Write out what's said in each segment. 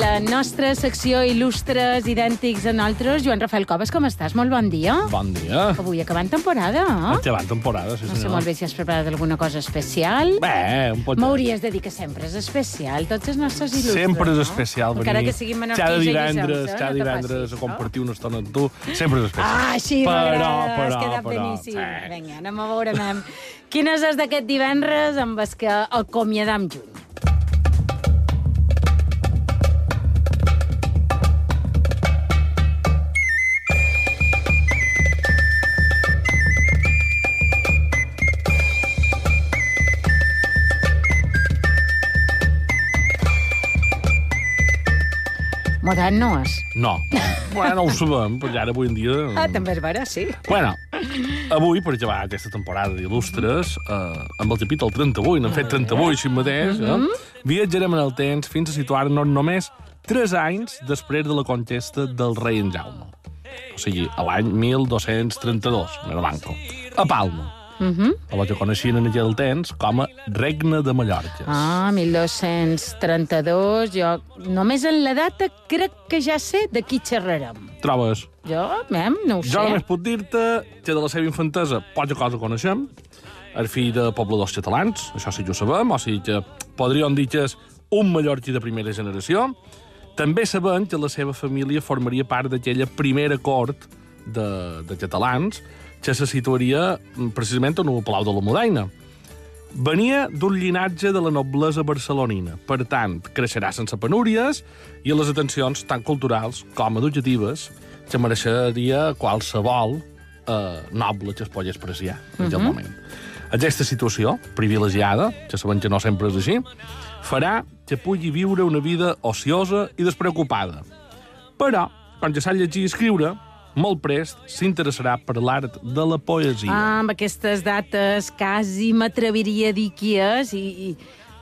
la nostra secció Il·lustres idèntics a nosaltres. Joan Rafael Coves, com estàs? Molt bon dia. Bon dia. Avui acabant temporada, eh? Acabant temporada, sí No sé senyor. molt bé si has preparat alguna cosa especial. Bé, un pot... M'hauries de dir que sempre és especial, tots els nostres il·lustres, Sempre és no? especial venir. Encara que siguin menorquins cada i divendres, eh? cada No divendres a compartir una estona amb tu. Sempre és especial. Ah, així però, m'agrada, però, has quedat però, beníssim. eh. Vinga, anem a veure mem. Quines és d'aquest divendres amb els que acomiadam juny? Modern no és. No. bueno, ho sabem, però ara avui en dia... Ah, també és vera, sí. Bueno, avui, per acabar aquesta temporada d'il·lustres, eh, amb el capítol 38, n'hem fet 38 així mateix, eh, Mhm. viatjarem en el temps fins a situar-nos només 3 anys després de la conquesta del rei en Jaume. O sigui, a l'any 1232, no era banco. A Palma. Uh -huh. a la que coneixien en aquell temps com a Regne de Mallorca. Ah, 1232, jo només en la data crec que ja sé de qui xerrarem. Trobes? Jo, mem, no ho sé. Jo només puc dir-te que de la seva infantesa poca cosa coneixem, el fill de pobladors catalans, això sí que ho sabem, o sigui que podríem dir que és un mallorquí de primera generació. També sabem que la seva família formaria part d'aquella primera cort de, de catalans que se situaria mm, precisament en el Palau de la Mudaina. Venia d'un llinatge de la noblesa barcelonina. Per tant, creixerà sense penúries i les atencions tant culturals com educatives que mereixeria qualsevol eh, noble que es pugui apreciar en aquell moment. Aquesta situació privilegiada, que sabem que no sempre és així, farà que pugui viure una vida ociosa i despreocupada. Però, quan ja sap llegir i escriure, molt prest s'interessarà per l'art de la poesia. Ah, amb aquestes dates quasi m'atreviria a dir qui és i, i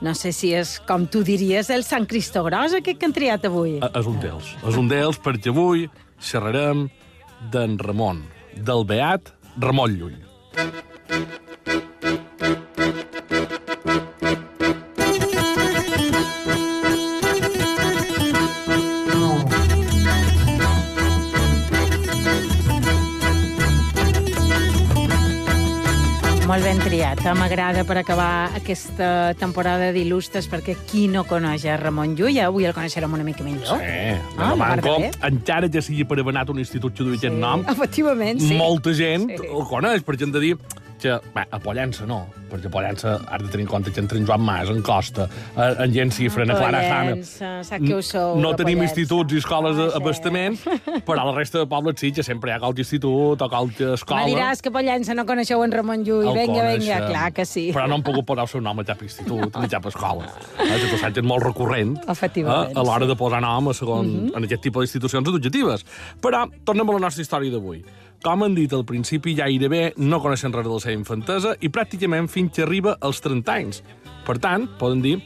no sé si és, com tu diries, el Sant Cristo Gros, aquest que han triat avui. Eh, És un d'ells. És un d'ells perquè avui xerrarem d'en Ramon, del beat Ramon Llull. Eh? M'agrada per acabar aquesta temporada d'il·lustres, perquè qui no coneix a Ramon Llull, avui el coneixerem una mica millor. Eh, Ah, Manco, encara que sigui per haver anat a un institut que duia aquest nom, Efectivament, sí. molta gent Sí. el coneix, perquè hem de dir que, bé, a Pollença no, perquè Pollença has de tenir en compte que entre en Joan Mas, en Costa, eh, en Gent Cifra, en Clara Hanna... Pollença, sap que ho sou, No tenim instituts i escoles sí. d'abastament, però a la resta de pobles sí que sempre hi ha qualque institut o qualque escola. Me diràs que Pollença no coneixeu en Ramon Llull. Vinga, vinga, clar que sí. Però no han pogut posar el seu nom a cap institut ni a cap escola. Eh, que és molt recurrent eh, a l'hora de posar nom a segon, en aquest tipus d'institucions educatives. Però tornem a la nostra història d'avui. Com han dit al principi, gairebé no coneixen res de la seva infantesa i pràcticament fins que arriba als 30 anys. Per tant, poden dir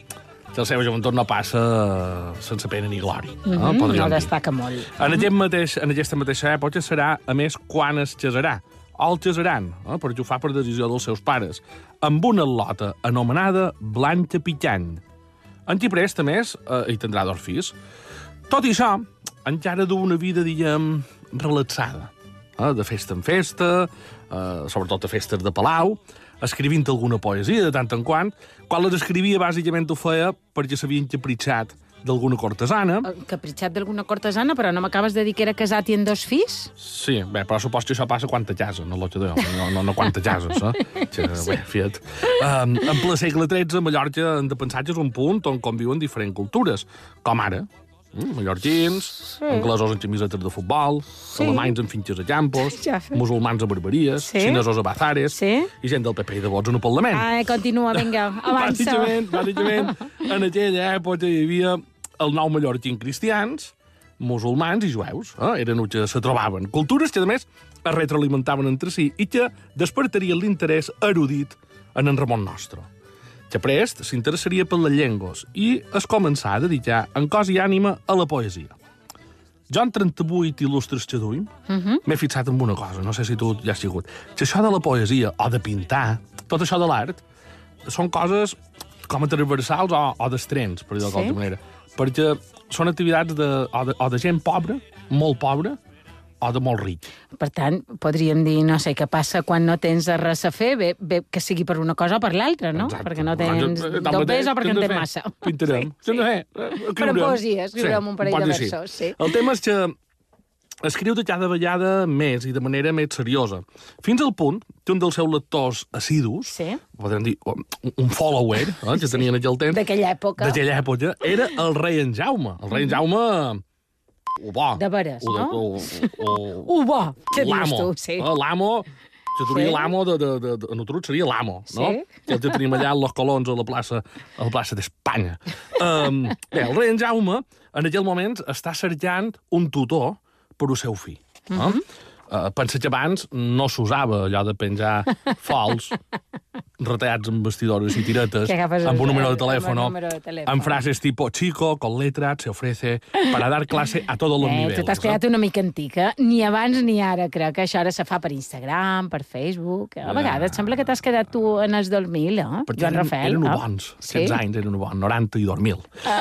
que la seva joventut no passa sense pena ni glòria. eh, Mm, podríem no dir. destaca molt. En, aquest mateix, en aquesta mateixa època serà, a més, quan es casarà. O el casaran, eh, perquè ho fa per decisió dels seus pares, amb una lota anomenada Blanca Pitany. En qui prest, a més, eh, hi tindrà dos fills. Tot i això, encara du una vida, diguem, relaxada. Eh, de festa en festa, eh, sobretot de festes de palau, escrivint alguna poesia de tant en quant. Quan les escrivia, bàsicament ho feia perquè s'havia encapritxat d'alguna cortesana. El Capritxat d'alguna cortesana, però no m'acabes de dir que era casat i en dos fills? Sí, bé, però suposo que això passa quan te cases, no, no, no, no quan te cases, eh? Que, bé, fiat. Um, en ple segle XIII, Mallorca, hem de pensar que és un punt on conviuen diferents cultures, com ara, mm, mallorquins, Sí. anglesos amb camisetes de futbol, Sí. alemanys amb finxes a campos, Ja. musulmans a barberies, Sí. xinesos a bazares, Sí. i gent del PP i de vots en el Parlament. Ah, continua, vinga, avança. Bàsicament, bàsicament, en aquella època hi havia el nou mallorquín cristians, musulmans i jueus. Eh? Eren els que se trobaven. Cultures que, a més, es retroalimentaven entre si i que despertarien l'interès erudit en en Ramon Nostre. Que prest s'interessaria per les llengües i es començà a dedicar en cos i ànima a la poesia. Jo, en 38 il·lustres que duim, m'he fixat en una cosa, no sé si tu ja has sigut, que això de la poesia o de pintar, tot això de l'art, són coses com a transversals o, o d'estrens, per dir-ho Sí. d'alguna manera. perquè són activitats de, o, de, o de gent pobra, molt pobra, o de molt ric. Per tant, podríem dir, no sé, què passa quan no tens res a fer, bé, bé que sigui per una cosa o per l'altra, no? Exacte. Perquè no tens eh, dobbers o perquè en de tens massa. Pintarem. Sí, sí. Eh, Però escriurem. poesia, escriurem un parell pot de versos, sí. El tema és que escriu de cada vegada més i de manera més seriosa. Fins al punt que un dels seus lectors assidus, Sí. podríem dir un, un follower, eh, que tenia en aquell temps, D'aquella època. d'aquella època, era el rei en Jaume. El rei en Jaume... Bo. De veres, o, no? O, o, què dius tu? Sí. Eh, L'amo, que diria Sí. l'amo de, de, de, de, nosaltres seria l'amo, no? Sí. Que el que tenim allà en los colons a la plaça, a la plaça d'Espanya. Um, bé, el rei en Jaume, en aquell moment, està cercant un tutor per al seu fill. Mhm. No? Uh, pensa que abans no s'usava allò de penjar fols retallats amb vestidores i tiretes amb un número de número telèfon. amb frases tipo chico, con letras, se ofrece para dar clase a todos los Eh, niveles. tu t'has no? quedat una mica antica. Ni abans ni ara. Crec que això ara se fa per Instagram, per Facebook. A vegades sembla que t'has quedat tu en els 2000, eh? Joan eren, Rafael. eren eh? bons, Sí? aquests anys eren bons, 90 i 2000.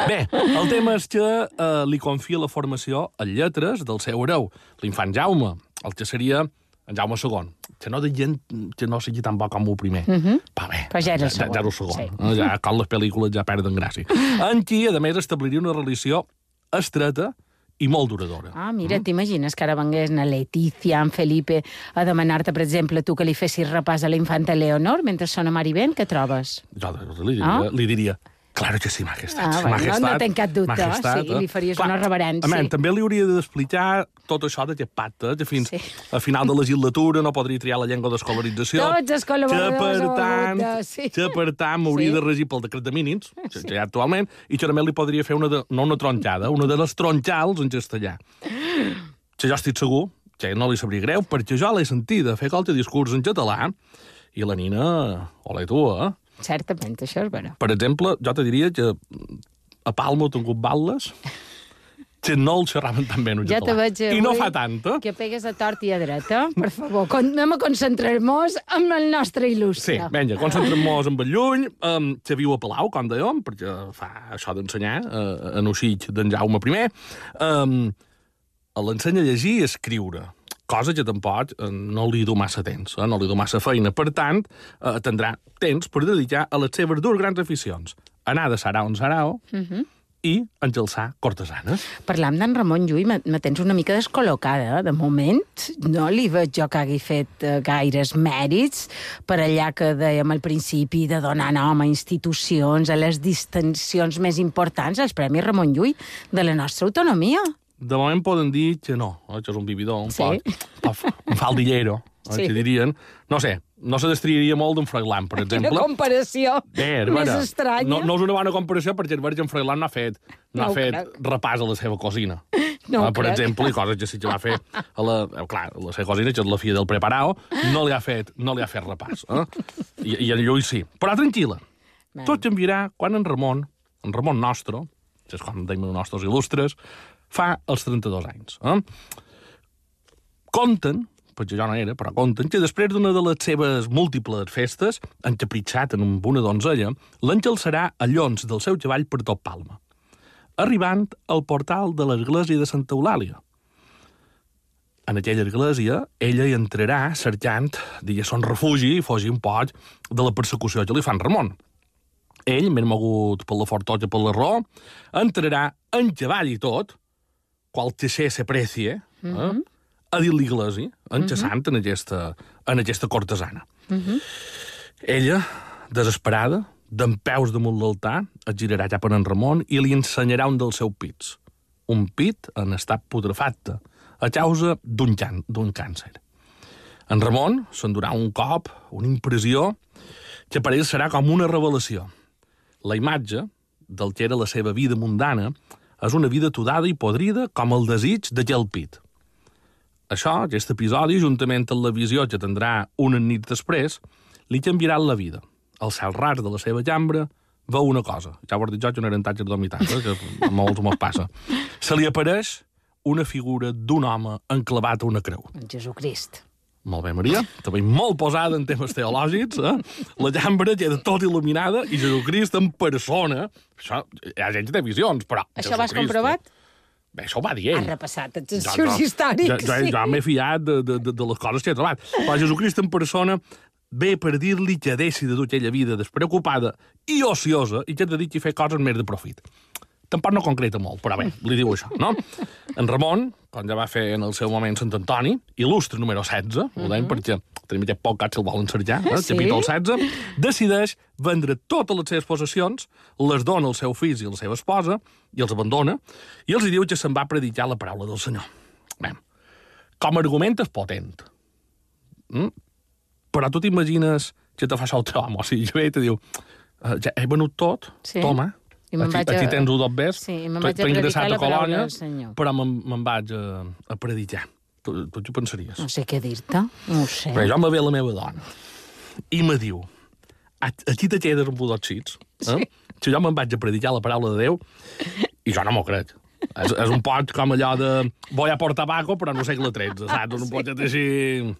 Bé, el tema és que eh, li confia la formació en lletres del seu hereu, l'infant Jaume, el que seria en Jaume II, que no gent que no sigui tan bo com el primer. Mm -hmm. Va bé, Però ja era el ja, segon, ja era el segon. sí. Eh, Ja, quan les pel·lícules ja perden gràcia. En qui, a més, establiria una relació estreta i molt duradora. Ah, mira, t'imagines que ara vengués na Letícia, en Felipe, a demanar-te, per exemple, tu que li fessis repàs a la infanta Leonor mentre sona Maribent, què trobes? Jo li diria, Ah? li diria Claro que sí, majestat. Ah, bueno, majestat, no tenc cap dubte, majestat, sí, li faries una A reverència. més, també li hauria d'explicar tot això d'aquest pacte, que fins Sí. a final de legislatura no podria triar la llengua d'escolarització. Tots els que col·laboradors per ho tant, de- sí. que per tant m'hauria Sí. de regir pel decret de mínims, que, que hi ha actualment, i que també li podria fer una, de, no una tronxada, una de les tronxals en castellà. Que jo estic segur que no li sabria greu, perquè jo l'he sentida fer qualque discurs en català, i la Nina, ole tu, eh? Certament, això és vera. Per exemple, jo te diria que a Palma he tingut balles que no el xerraven tan bé en Ja te català. veig I no fa tant, eh? que pegues a tort i a dreta. Per favor, con- anem a concentrar-nos amb el nostre Sí, il·lustre. vinga, concentrem-nos en el lluny, um, que viu a Palau, com dèiem, perquè fa això d'ensenyar uh, en Uixig d'en Jaume I. Um, L'ensenya a llegir i escriure, cosa que tampoc eh, no li du massa temps, eh? no li du massa feina. Per tant, eh, tindrà temps per dedicar a les seves dues grans aficions, anar de sarau en sarau uh -huh. i engelçar cortesanes. Parlant d'en Ramon Llull, me, me tens una mica descol·locada. eh? De moment, no li veig jo que hagi fet eh, gaires mèrits per allà que dèiem al principi de donar nom a institucions, a les distincions més importants, als Premis Ramon Llull de la nostra autonomia. De moment poden dir que no, eh, que és un vividor, un Sí. poc, un faldillero, eh, Sí. que dirien. No sé, no se destriaria molt d'en Freiland, per Quina exemple. comparació Bé, més veure, estranya. No, no és una bona comparació perquè el Virgin Freiland no ha fet, no, No ha fet crec. repàs a la seva cosina. No Eh, per crec. exemple, i coses que sí que va fer a la, eh, clar, la seva cosina, que és la filla del preparao, no li ha fet, no li ha fet repàs. Eh? I, I en Lluís sí. Però tranquil·la, tot canviarà quan en Ramon, en Ramon nostre, que és com deim els nostres il·lustres, fa els 32 anys. Eh? Conten, perquè jo no era, però conten que després d'una de les seves múltiples festes, encapritxat en una donzella, l'Àngel serà a llons del seu cavall per tot Palma, arribant al portal de l'església de Santa Eulàlia. En aquella església, ella hi entrarà cercant, digués, son refugi i fugir un poc de la persecució que li fan Ramon. Ell, més mogut per la fortota per la raó, entrarà en cavall i tot, qual que se s'aprecie, eh? a dir l'iglesi, enxassant en, aquesta, en aquesta cortesana. Ella, desesperada, d'en peus damunt l'altar, es girarà cap a en Ramon i li ensenyarà un dels seus pits. Un pit en estat putrefacte, a causa d'un can, d'un càncer. En Ramon s'endurà un cop, una impressió, que per ell serà com una revelació. La imatge del que era la seva vida mundana és una vida tudada i podrida com el desig d'aquell pit. Això, aquest episodi, juntament amb la visió que tindrà una nit després, li canviarà la vida. Al cel ras de la seva llambra veu una cosa. Ja ho he dit jo, que no eren tatges d'homitat, eh, que a molts me'ls passa. Se li apareix una figura d'un home enclavat a una creu. Jesucrist. Molt bé, Maria. També molt posada en temes teològics. Eh? La llambra queda tot il·luminada i Jesucrist en persona... Això, hi ha gent que té visions, però... Això vas comprovat? Bé, això ho va dir ell. Has repassat els arxius històrics, jo, sí. jo m'he fiat de, de, de, de les coses que he trobat. Però Jesucrist en persona ve per dir-li que deixi de dur aquella vida despreocupada i ociosa i que ha de dir que fer coses més de profit. Tampoc no concreta molt, però bé, li diu això, no? En Ramon, com ja va fer en el seu moment Sant Antoni, il·lustre número 16, ho deim perquè tenim aquest podcast si el volen cercar, eh? Sí. capítol 16, decideix vendre totes les seves possessions, les dona al seu fill i a la seva esposa, i els abandona, i els diu que se'n va predicar la paraula del Senyor. Bé, com a argument és potent. Mm? Però tu t'imagines que te fa això el teu amo, o sigui, ve i te diu, "Eh, ja he venut tot, Sí. toma, I aquí, vaig a- aquí tens un dos bes, Sí, i vaig a predicar la colònia, però me'n me'n vaig a, a predicar. Tu, tu què pensaries? No sé què dir-te, no ho sé. Bé, jo me ve la meva dona i me diu, "A- aquí te quedes amb dos xits, eh? Si jo me'n vaig a predicar la paraula de Déu i jo no m'ho crec. És, és un poc com allò de voy a por tabaco, però no segle XIII, saps? Un poc així...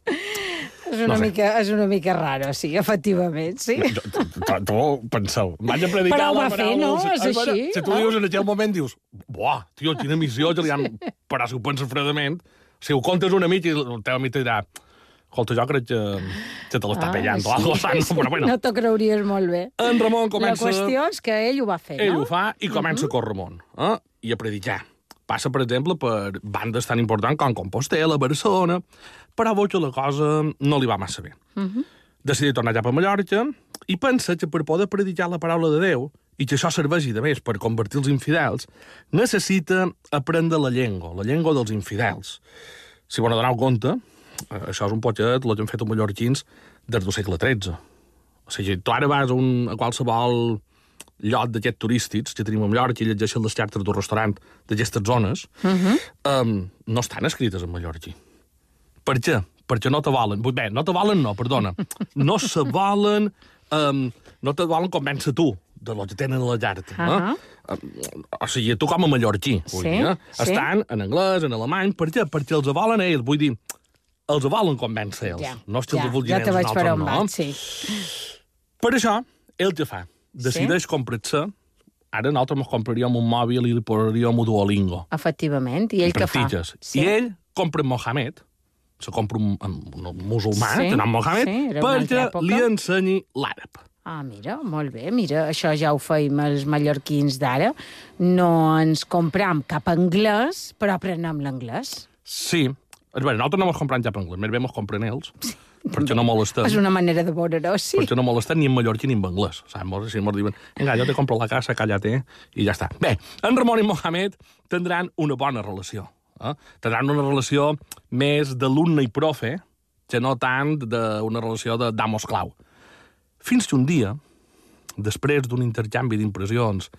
És una, no sé. mica, és una mica raro, sí, efectivament, sí. Tu, tu, penseu, vaig a predicar Però ho la va fer, no? És així, Si tu ah. dius en aquell moment, dius, buah, tio, quina missió, que li han... Però si ho penses fredament, si ho comptes un amic i el teu amic dirà escolta, jo crec que, que te l'està Ah, pellant o sí. alguna cosa, però bueno. No t'ho creuries molt bé. En Ramon La comença... qüestió és que ell ho va fer, Ell no? ho fa i comença a córrer món, eh? i a predicar. Passa, per exemple, per bandes tan importants com Compostela, Barcelona, però veu que la cosa no li va massa bé. Uh -huh. Decideix tornar cap a Mallorca i pensa que per poder predicar la paraula de Déu i que això serveixi de més per convertir els infidels, necessita aprendre la llengua, la llengua dels infidels. Si vos n'adoneu compte, eh, això és un poquet el que han fet els mallorquins des del segle XIII. O sigui, tu ara vas a, un, a qualsevol lloc d'aquests turístics que tenim a Mallorca i llegeixen les xartres d'un restaurant d'aquestes zones, uh -huh. um, no estan escrites en mallorquí. Per què? Perquè no te volen. Bé, no te volen no, perdona. No se volen... Um, no te volen convèncer tu de lo que tenen a la carta. Ahà. eh? Um, o sigui, tu com a mallorquí. Vull Sí, dir, eh? sí. Estan en anglès, en alemany, per què? Perquè els volen a ells. Vull dir, els volen convèncer ells. Ja, no és que ja, els vulguin ja te ells, no. vaig, sí. Per això, ell què fa? Decideix sí? comprar-se... Ara nosaltres ens compraríem un mòbil i li posaríem un Duolingo. Efectivament. I ell què fa? practiques. I ell compra en Mohamed, se compra un, un, un musulmà, Sí, sí, nom Mohamed, sí, perquè li ensenyi l'àrab. Ah, mira, molt bé. Mira, això ja ho feim els mallorquins d'ara. No ens compram cap anglès, però aprenem l'anglès. Sí. Veure, nosaltres no mos comprem cap anglès, més bé mos compren ells, perquè no molestem. És una manera de veure-ho, sí. perquè no molestem ni en mallorquí ni en anglès. Saps? Si mos diuen, vinga, jo te compro la casa, cállate, i ja està. Bé, en Ramon i Mohamed tindran una bona relació. Eh? Tindran una relació més d'alumne i profe, que no tant d'una relació de d'amo-esclau. Fins que un dia, després d'un intercanvi d'impressions,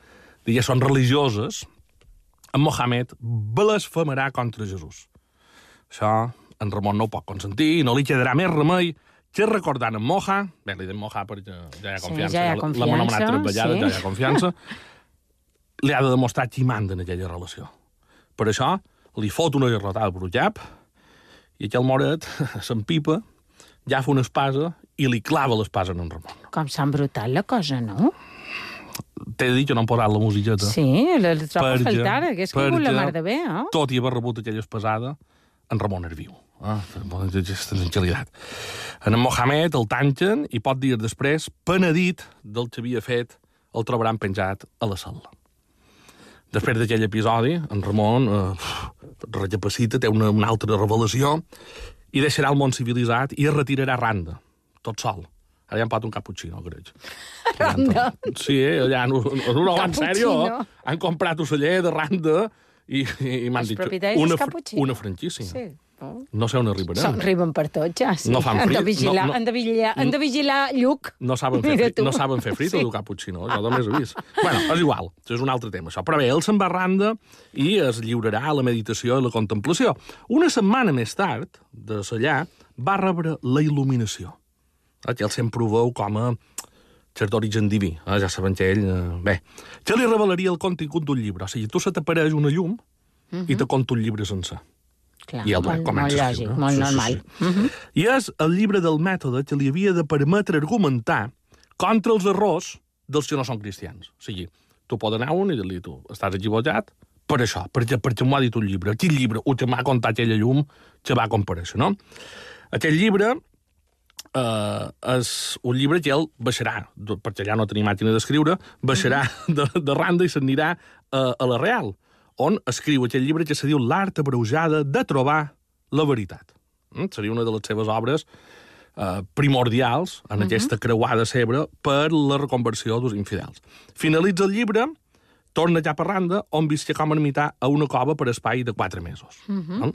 diguéssim, religioses, en Mohamed blasfemarà contra Jesús. Això en Ramon no ho pot consentir i no li quedarà més remei que recordant en Moja, bé, li dic Moja perquè ja hi ha Sí, confiança, ja hi ha l'hem confiança, anomenat tres vegades, sí. ja hi ha confiança, li ha de demostrar qui manda en aquella relació. Per això, li fot una garrotada per cap i aquell moret s'empipa, ja fa una espasa i li clava l'espasa en en Ramon. Com s'ha embrutat la cosa, no? T'he dit que no hem posat la musiqueta. Sí, la, trobo a Perquè- faltar, que és que la mar de bé, eh? Tot i haver rebut aquella espasada, en Ramon és viu. Ah, aquesta tranquil·litat. En en Mohamed el tanquen i pot dir després, penedit del que havia fet, el trobaran penjat a la cel·la. Després d'aquell episodi, en Ramon eh, recapacita, té una, una altra revelació i deixarà el món civilitzat i es retirarà a Randa, tot sol. Ara ja han pot un cappuccino, crec. Randa? Sí, allà, no, no, no, en sèrio, han comprat oceller de Randa i, i m'han Els dit... propietaris una, una franquícia. Sí. No sé on arribarem. Som, riben per tots, ja, sí. No fan han de frit, vigilar, no, no. han de vigilar, han de vigilar Lluc. No saben fer, frit, no saben fer frit Sí. o dur cappuccino, jo només he vist. bueno, és igual, això és un altre tema, això. Però bé, ell se'n va a Randa i es lliurarà a la meditació i la contemplació. Una setmana més tard, de allà, va rebre la il·luminació. Ell sempre ho veu com a cert d'origen diví. Eh? Ja saben que ell... Eh, bé, que li revelaria el contingut d'un llibre. O sigui, tu se t'apareix una llum i te conta un llibre sencer. Clar, I el molt, comença molt a lògic, molt Sí, sí, normal. sí. Mhm. I és el llibre del mètode que li havia de permetre argumentar contra els errors dels que no són cristians. O sigui, tu pots anar un i dir-li, tu, estàs equivocat per això, perquè, perquè m'ho ha dit un llibre. Quin llibre? O que m'ha contat aquella llum que va comparèixer, no? Aquest llibre eh, és un llibre que ell baixarà, perquè ja no tenia màquina d'escriure, baixarà de, de randa i s'anirà a, a la Real, on escriu aquest llibre que se diu L'art abreujada de trobar la veritat. Mm? Seria una de les seves obres eh, primordials en uh -huh. aquesta creuada cebre per la reconversió dels infidels. Finalitza el llibre, torna cap a Randa, on visca com a ermità a una cova per espai de quatre mesos. Uh -huh.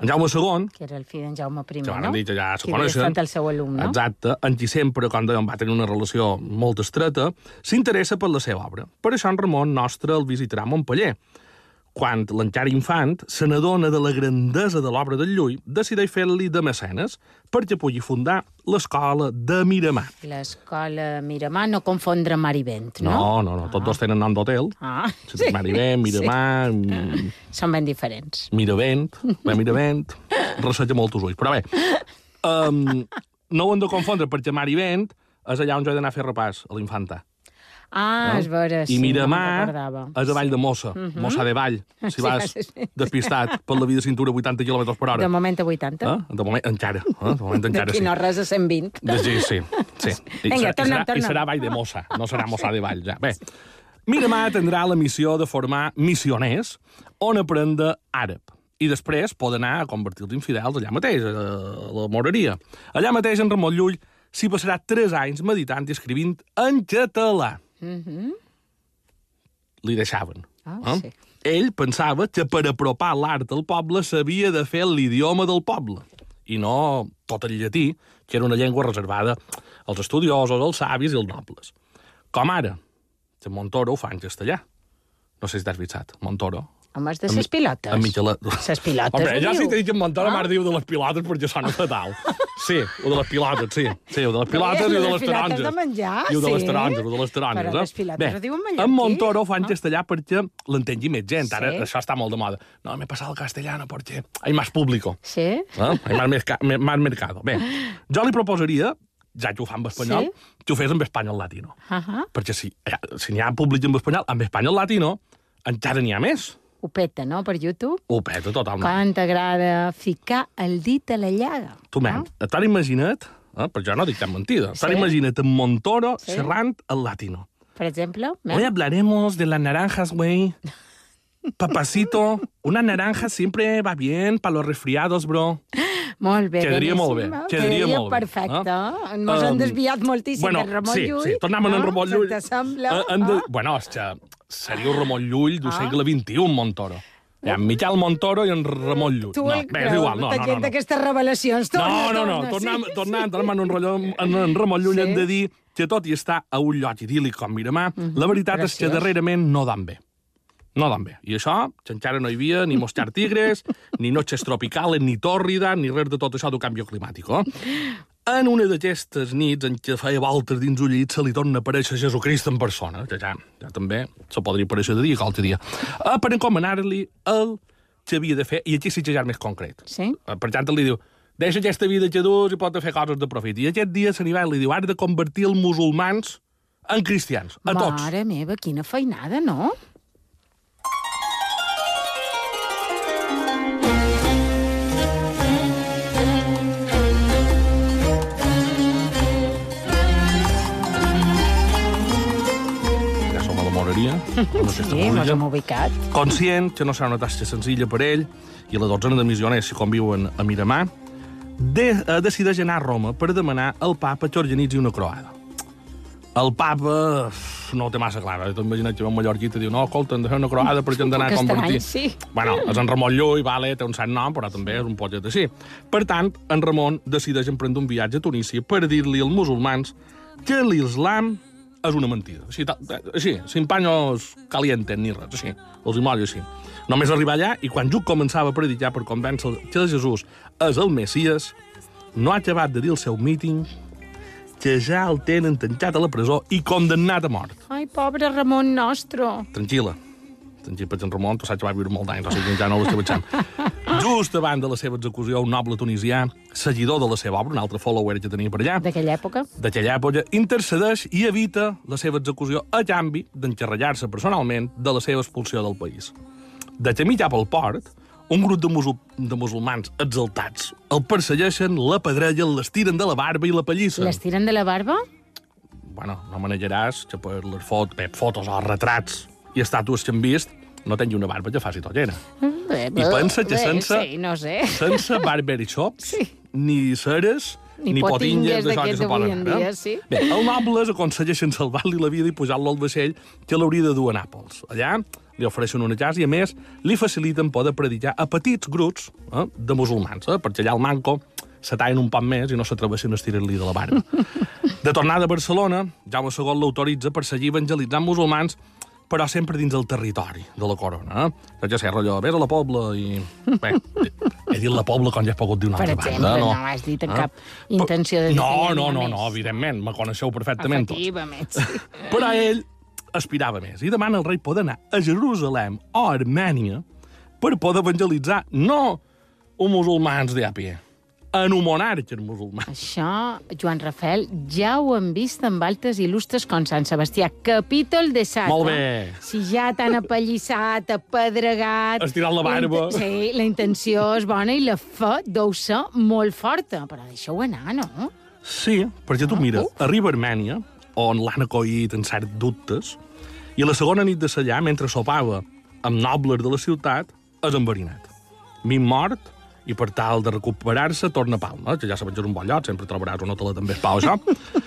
En Jaume II, Que era el fill d'en Jaume I, no? que ja que havia estat el seu alumne. Exacte, en qui sempre, quan dèiem, va tenir una relació molt estreta, s'interessa per la seva obra. Per això en Ramon nostre el visitarà a Montpeller. Quan l'encara infant se n'adona de la grandesa de l'obra del Llull, decideix fer-li de mecenes perquè pugui fundar l'escola de Miramar. L'escola Miramar, no confondre mar i vent, no? No, no, no, tots dos tenen nom d'hotel. Ah, Sí. Marivent, Miramar, sí. són ben diferents. Miravent, bé, Miravent, resseja molts ulls. Però bé, um, no ho hem de confondre, perquè Mar i Vent és allà on jo he d'anar a fer repàs, a l'Infanta. Ah, és vera, sí, I no Miramar recordava. és a Vall de Mossa, Mossa de Vall, si vas sí, sí. despistat per la vida de cintura 80 km per hora. De moment a 80. Eh? De moment encara, eh? de moment encara D'aquí sí. no res a 120. De, sí, sí, sí. I, Vinga, serà, torna'm, i, serà, I torna'm. serà Vall de Mossa, no serà Mossa de Vall, ja. Bé, Miramar tindrà la missió de formar missioners on aprendre àrab i després pot anar a convertir els infidels allà mateix, a la moreria. Allà mateix, en Ramon Llull s'hi passarà tres anys meditant i escrivint en català. Li deixaven. Ah, eh? sí. Ell pensava que per apropar l'art al poble s'havia de fer l'idioma del poble i no tot el llatí, que era una llengua reservada als estudiosos, als savis i als nobles. Com ara, que Montoro ho fa en castellà. No sé si t'has fixat, Montoro. Home, és de ses pilotes. Ses pilotes, Home, ho ja si t'he dit que en Montoro Ah. m'ha diu de les pilotes perquè sona fatal. Sí, o de les pilotes, sí. Sí, o de les pilotes Eh, i o de les taronges. de menjar, I o de les sí. taronges, o de les taronges. Però eh? les pilotes Bé, ho diuen mallorquí. En Montoro ho fa en Ah. castellà perquè l'entengui més gent. Ara això està molt de moda. No, m'he passat al castellano perquè hay más público. Sí? Eh? Hay más, merca más mercado. Bé, jo li proposaria, ja que ho fa en espanyol, Sí? que ho fes en espanyol latino. Uh Perquè si, eh, si n'hi ha públic en espanyol, en espanyol latino, encara n'hi ha més. Ho peta, no?, per YouTube. Ho peta totalment. Quan t'agrada ficar el dit a la llaga. Tu, men, t'has imaginat, eh, però jo no dic cap mentida, Sí? imaginat en Montoro Sí? xerrant el latino. Per exemple, Hoy hablaremos de las naranjas, güey. Papacito, una naranja siempre va bien para los resfriados, bro. molt bé. Quedaria molt bé, beníssim, quedaria molt bé, perfecte. eh? Ens Um, desviat moltíssim bueno, de Ramon sí, Llull. Sí, tornem en no? Ramon Llull. Sembla? Eh, de... Ah? Bueno, és que seria el Ramon Llull del Ah. segle XXI, Montoro. Hi ha en Miquel Montoro i en Ramon Llull. Tu no, bé, és igual, no, no, gent no. no. d'aquestes revelacions. Torna, No, no, no, torna, tornant, sí, tornant, tornant en, rotllo, en, en Ramon Llull Sí. hem de dir que tot i estar a un lloc idíl·lic com Miramar, Mhm, la veritat és que darrerament no dan bé. No dan bé. I això, que encara no hi havia ni moscar tigres, ni noches tropicales, ni tòrrida, ni res de tot això del canvi climàtic. Eh? En una d'aquestes nits en què feia voltes dins un llit se li torna a aparèixer Jesucrist en persona, que ja, ja també se podria aparèixer de dia qualsevol dia, eh, per encomanar-li el que havia de fer, i aquí sí que ja és més concret. Sí? Eh, Per tant, li diu, deixa aquesta vida que dus i pot fer coses de profit. I aquest dia se n'hi va i li diu, has de convertir els musulmans en cristians, a tots. Mare meva, quina feinada, no? Ja som a la moreria, no sé Sí, mos hem ubicat. Conscient que no serà una tasca senzilla per ell i la dotzena de missioners que conviuen a Miramar, de, eh, decideix anar a Roma per demanar al papa que organitzi una croada. El papa no ho té massa clar. Eh? T'imagines que ve un mallorquí i te diu no, escolta, hem de fer una croada perquè hem d'anar a convertir... sí. Bueno, és en Ramon Llull, vale, té un cert nom, però també és un poquet així. Per tant, en Ramon decideix emprendre un viatge a Tunísia per dir-li als musulmans que l'islam és una mentida. Així, així sin paños calientes ni res, així. Els hi molla així. Només arribar allà i quan Lluc començava a predicar per convèncer que Jesús és el Messies, no ha acabat de dir el seu míting que ja el tenen tancat a la presó i condemnat a mort. Ai, pobre Ramon Nostro. Tranquil·la. Tranquil, perquè en Ramon, tu saps que va viure molt d'anys, o sigui ja no l'estem pensant. Just abans de la seva execució, un noble tunisià, seguidor de la seva obra, un altre follower que tenia per allà, D'aquella època? d'aquella època, intercedeix i evita la seva execució a canvi d'encarregar-se personalment de la seva expulsió del país. De camí cap al port, un grup de, musul de musulmans exaltats el persegueixen, la pedrellen, l'estiren de la barba i la pallissa. Les tiren de la barba? Bueno, no manejaràs que per les fot bé, fotos o retrats i estàtues que hem vist no tingui una barba que faci tollera. Bé, I pensa que bé, sense- Sí, no sé. Sense barber shops, Sí. ni ceres, Ni ni, potingues potingues d'això que se poden d'avui en ara. dia, sí. Bé, els nobles aconsegueixen salvar-li la vida i pujar-lo al vaixell que l'hauria de dur a Nàpols. Allà li ofereixen una casa i, a més, li faciliten poder predicar a petits grups eh, de musulmans, eh, perquè allà al manco se tallen un poc més i no s'atreveixen a estirar-li de la barba. De tornada a Barcelona, Jaume II l'autoritza per seguir evangelitzant musulmans però sempre dins del territori de la corona. Eh? Ja sé, rotllo, vés a la Pobla i... Bé, he dit la Pobla com ja he pogut dir una Per altra exemple, banda. no has dit en Eh? cap intenció de dir no, no, no, més. no, evidentment, me coneixeu perfectament tots. Efectivament, sí. Però ell aspirava més i demana al rei poder anar a Jerusalem o a Armènia per poder evangelitzar no uns musulmans de a pie, en un monarca musulmà. Això, Joan Rafael, ja ho hem vist amb altres il·lustres com Sant Sebastià. Capítol de Sata. Molt bé. Si ja t'han apallissat, apedregat... Estirat la barba. in- Sí, la intenció és bona i la fe deu ser molt forta. Però deixeu anar, no? Sí, perquè tu mira, arriba a Armènia, on l'han acollit en cert dubtes, i a la segona nit de Sallà, mentre sopava amb nobles de la ciutat, és enverinat. Min mort, i per tal de recuperar-se torna a Palma, que ja sabem que és un bon lloc, sempre trobaràs un hotel també és pau, això.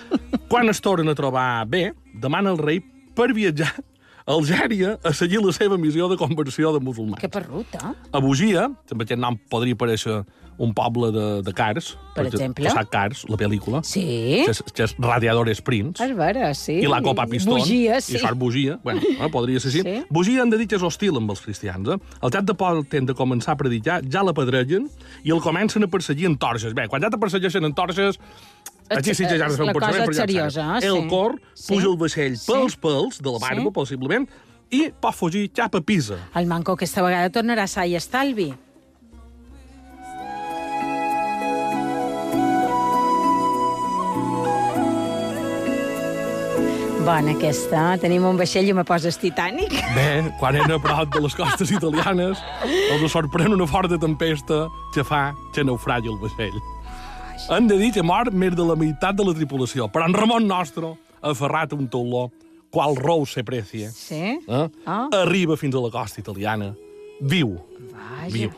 Quan es tornen a trobar bé, demana al rei per viatjar a Algèria a seguir la seva missió de conversió de musulmans. Que perruta. A Bugia, també aquest nom podria aparèixer un poble de, de Cars. Per exemple? Saps Cars, la pel·lícula? Sí? Que és, que és Radiadores Prince. És vera, sí. I la Copa Pistón. Bugia, sí. I sort Bugia. Bueno, eh, podria ser així. Sí. Bugia han de dir que és hostil amb els cristians. Eh? Al cap de poc temps de començar a predicar, ja la pedregen i el comencen a perseguir en torxes. Bé, quan ja te persegueixen en torxes, Aquí sí que ja no És és un pensament, però ja seriosa, eh? El Sí. cor Sí. puja el vaixell Sí. pels pèls de la barba, Sí. possiblement, i pot fugir cap a Pisa. El manco aquesta vegada tornarà sa i estalvi. Bona aquesta. Tenim un vaixell i me poses Titanic. Bé, quan eren a prop de les costes italianes, els sorprèn una forta tempesta que fa que naufragi el vaixell. Han de dir que mor més de la meitat de la tripulació, però en Ramon Nostro, aferrat a un tauló, qual rou se precie, Sí? eh? Ah. arriba fins a la costa italiana, viu, Vaja. viu.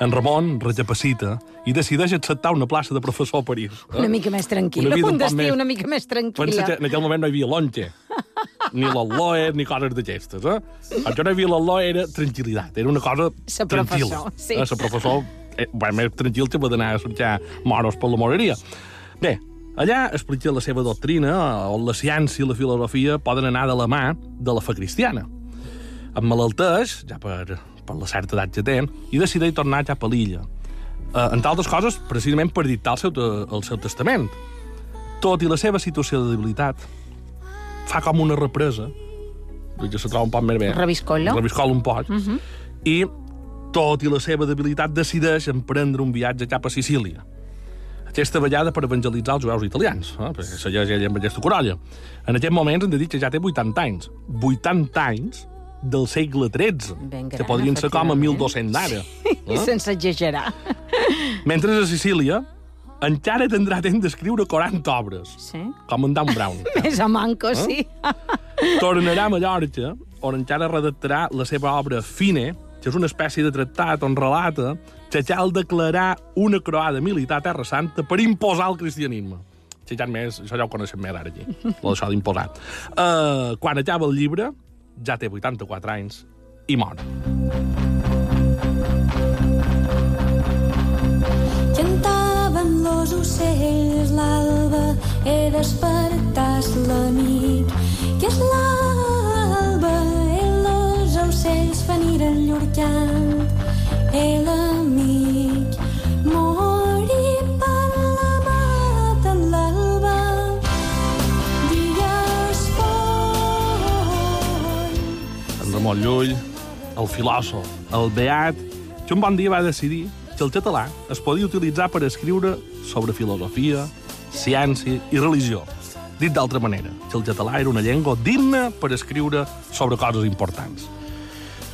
En Ramon recapacita i decideix acceptar una plaça de professor a París. eh? Una mica més tranquil·la. Una Un destí més- una mica més Pensa tranquil·la. que en aquell moment no hi havia lonche, ni l'Alloe, ni coses d'aquestes. Eh? El que no hi havia l'Alloe era tranquil·litat, era una cosa Sa tranquil·la. sí. Eh, Sa professor, eh, bueno, més tranquil que va d'anar a cercar moros per la moreria. Bé, allà explica la seva doctrina, on la ciència i la filosofia poden anar de la mà de la fe cristiana. Emmalalteix, ja per, per la certa edat que té, i decideix tornar cap a l'illa. Eh, entre altres coses, precisament per dictar el seu, el seu testament. Tot i la seva situació de debilitat, fa com una represa, que se troba un poc més bé. Reviscola. Reviscola un poc. Uh -huh. I, tot i la seva debilitat, decideix emprendre un viatge cap a Sicília. Aquesta vegada per evangelitzar els jueus italians, eh? perquè segueix ell amb aquesta corolla. En aquest moment hem de dir que ja té 80 anys. 80 anys del segle XIII, Ben que gran, podrien ser com a efectivament. 1200 d'ara. I sense exagerar. Mentre a Sicília encara tindrà temps d'escriure 40 obres, Sí? com en Dan Brown. Més a manco, sí. Tornarà a Mallorca, on encara redactarà la seva obra Fine, que és una espècie de tractat on relata que cal declarar una croada militar a Terra Santa per imposar el cristianisme. Si ja més, això ja ho coneixem més ara aquí, lo d'això d'imposar. Uh, quan acaba el llibre, ja té 84 anys i mor. Cantaven los ocells l'alba he despertat l'amic que és l'alba i los ocells fan ir el llur cant fort En Ramon Llull, el filòsof, el beat que un bon dia va decidir que el català es podia utilitzar per escriure sobre filosofia, ciència i religió. Dit d'altra manera, que el català era una llengua digna per escriure sobre coses importants.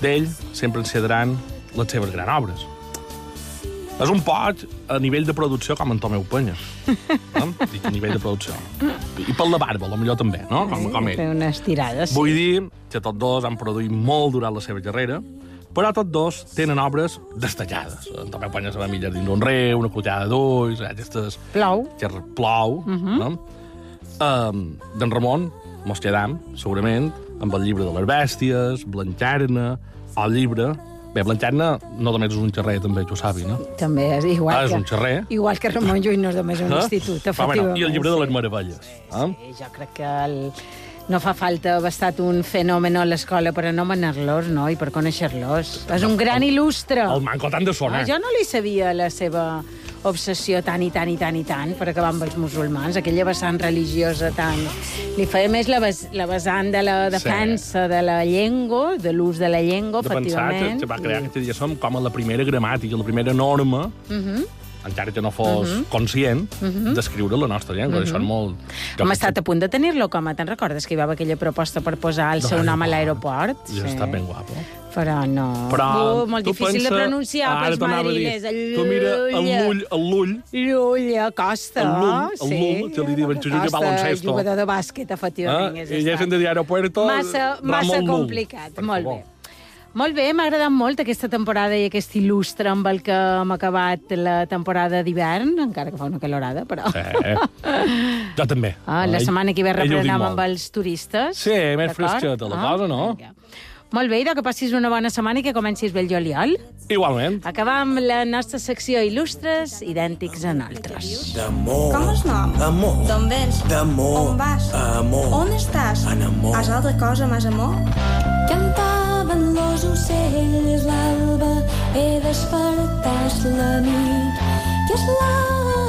D'ell sempre en cedran les seves grans obres. És un poc a nivell de producció com en Tomeu Penya. No? Dic a nivell de producció. I pel de barba, millor també, no? Com, com ell. Fer unes tirades. Vull dir que tots dos han produït molt durant la seva carrera, però tots dos tenen obres destacades. En Tomeu Penya se va millor dins d'un riu, una cotllada d'ulls, eh, aquestes... Plou. Que plou, uh -huh. no? Um, D'en Ramon, mos quedam, segurament, amb el llibre de les bèsties, Blancarna, el llibre... Bé, Blancarna no només és un xerrer, també, que ho sabi, no? També és igual Ah, és que... un xerrer. Igual que Ramon Llull no és només un Eh? institut, Ah, bueno, efectivament. I el llibre de les sí. meravelles. Eh? Sí, jo crec que el... no fa falta haver estat un fenomen a l'escola per anomenar-los, no?, i per conèixer-los. És un gran il·lustre. El manco tant de sonar. Ah, jo no li sabia la seva obsessió tant i tant i tant i tant per acabar amb els musulmans, aquella vessant religiosa tant... Li feia més la, ves, la vessant de la defensa de la llengua, de l'ús de la llengua, de pensar que, efectivament. que va crear aquesta diguéssim, com a la primera gramàtica, la primera norma, uh Mhm. -huh. encara que no fos uh -huh. conscient, uh -huh. d'escriure la nostra llengua. Uh -huh. Això és molt... Hem estat a punt de tenir-lo com a... Te'n recordes que hi va haver aquella proposta per posar el seu nom a l'aeroport? I sí. està ben guapo. Però no... Però Uh, molt difícil pensa- de pronunciar Ara pels. El Tu mira l'ull, el l'ull, Llull, a Costa. El Lull, el sí. Lull, que li diuen Costa, baloncesto. jugador de bàsquet, efectivament. eh? és i gent de aeropuerto... Massa, massa Lull. complicat. Molt bé. Molt bé, m'ha agradat molt aquesta temporada i aquest il·lustre amb el que hem acabat la temporada d'hivern, encara que fa una calorada, però... Sí. Jo també. Ah, la setmana que ve reprenem amb els turistes. Sí, més fresqueta la cosa, no? vinga. Molt bé, idò, que passis una bona setmana i que comencis bé el juliol. Igualment. Acabar amb la nostra secció il·lustres, idèntics a nosaltres. D'amor. Com és nom? Amor. D'on vens? D'amor. On vas? Amor. On estàs? En amor. Has altra cosa, més amor? Cantaven los ocells l'alba, he despertat la nit, que és l'alba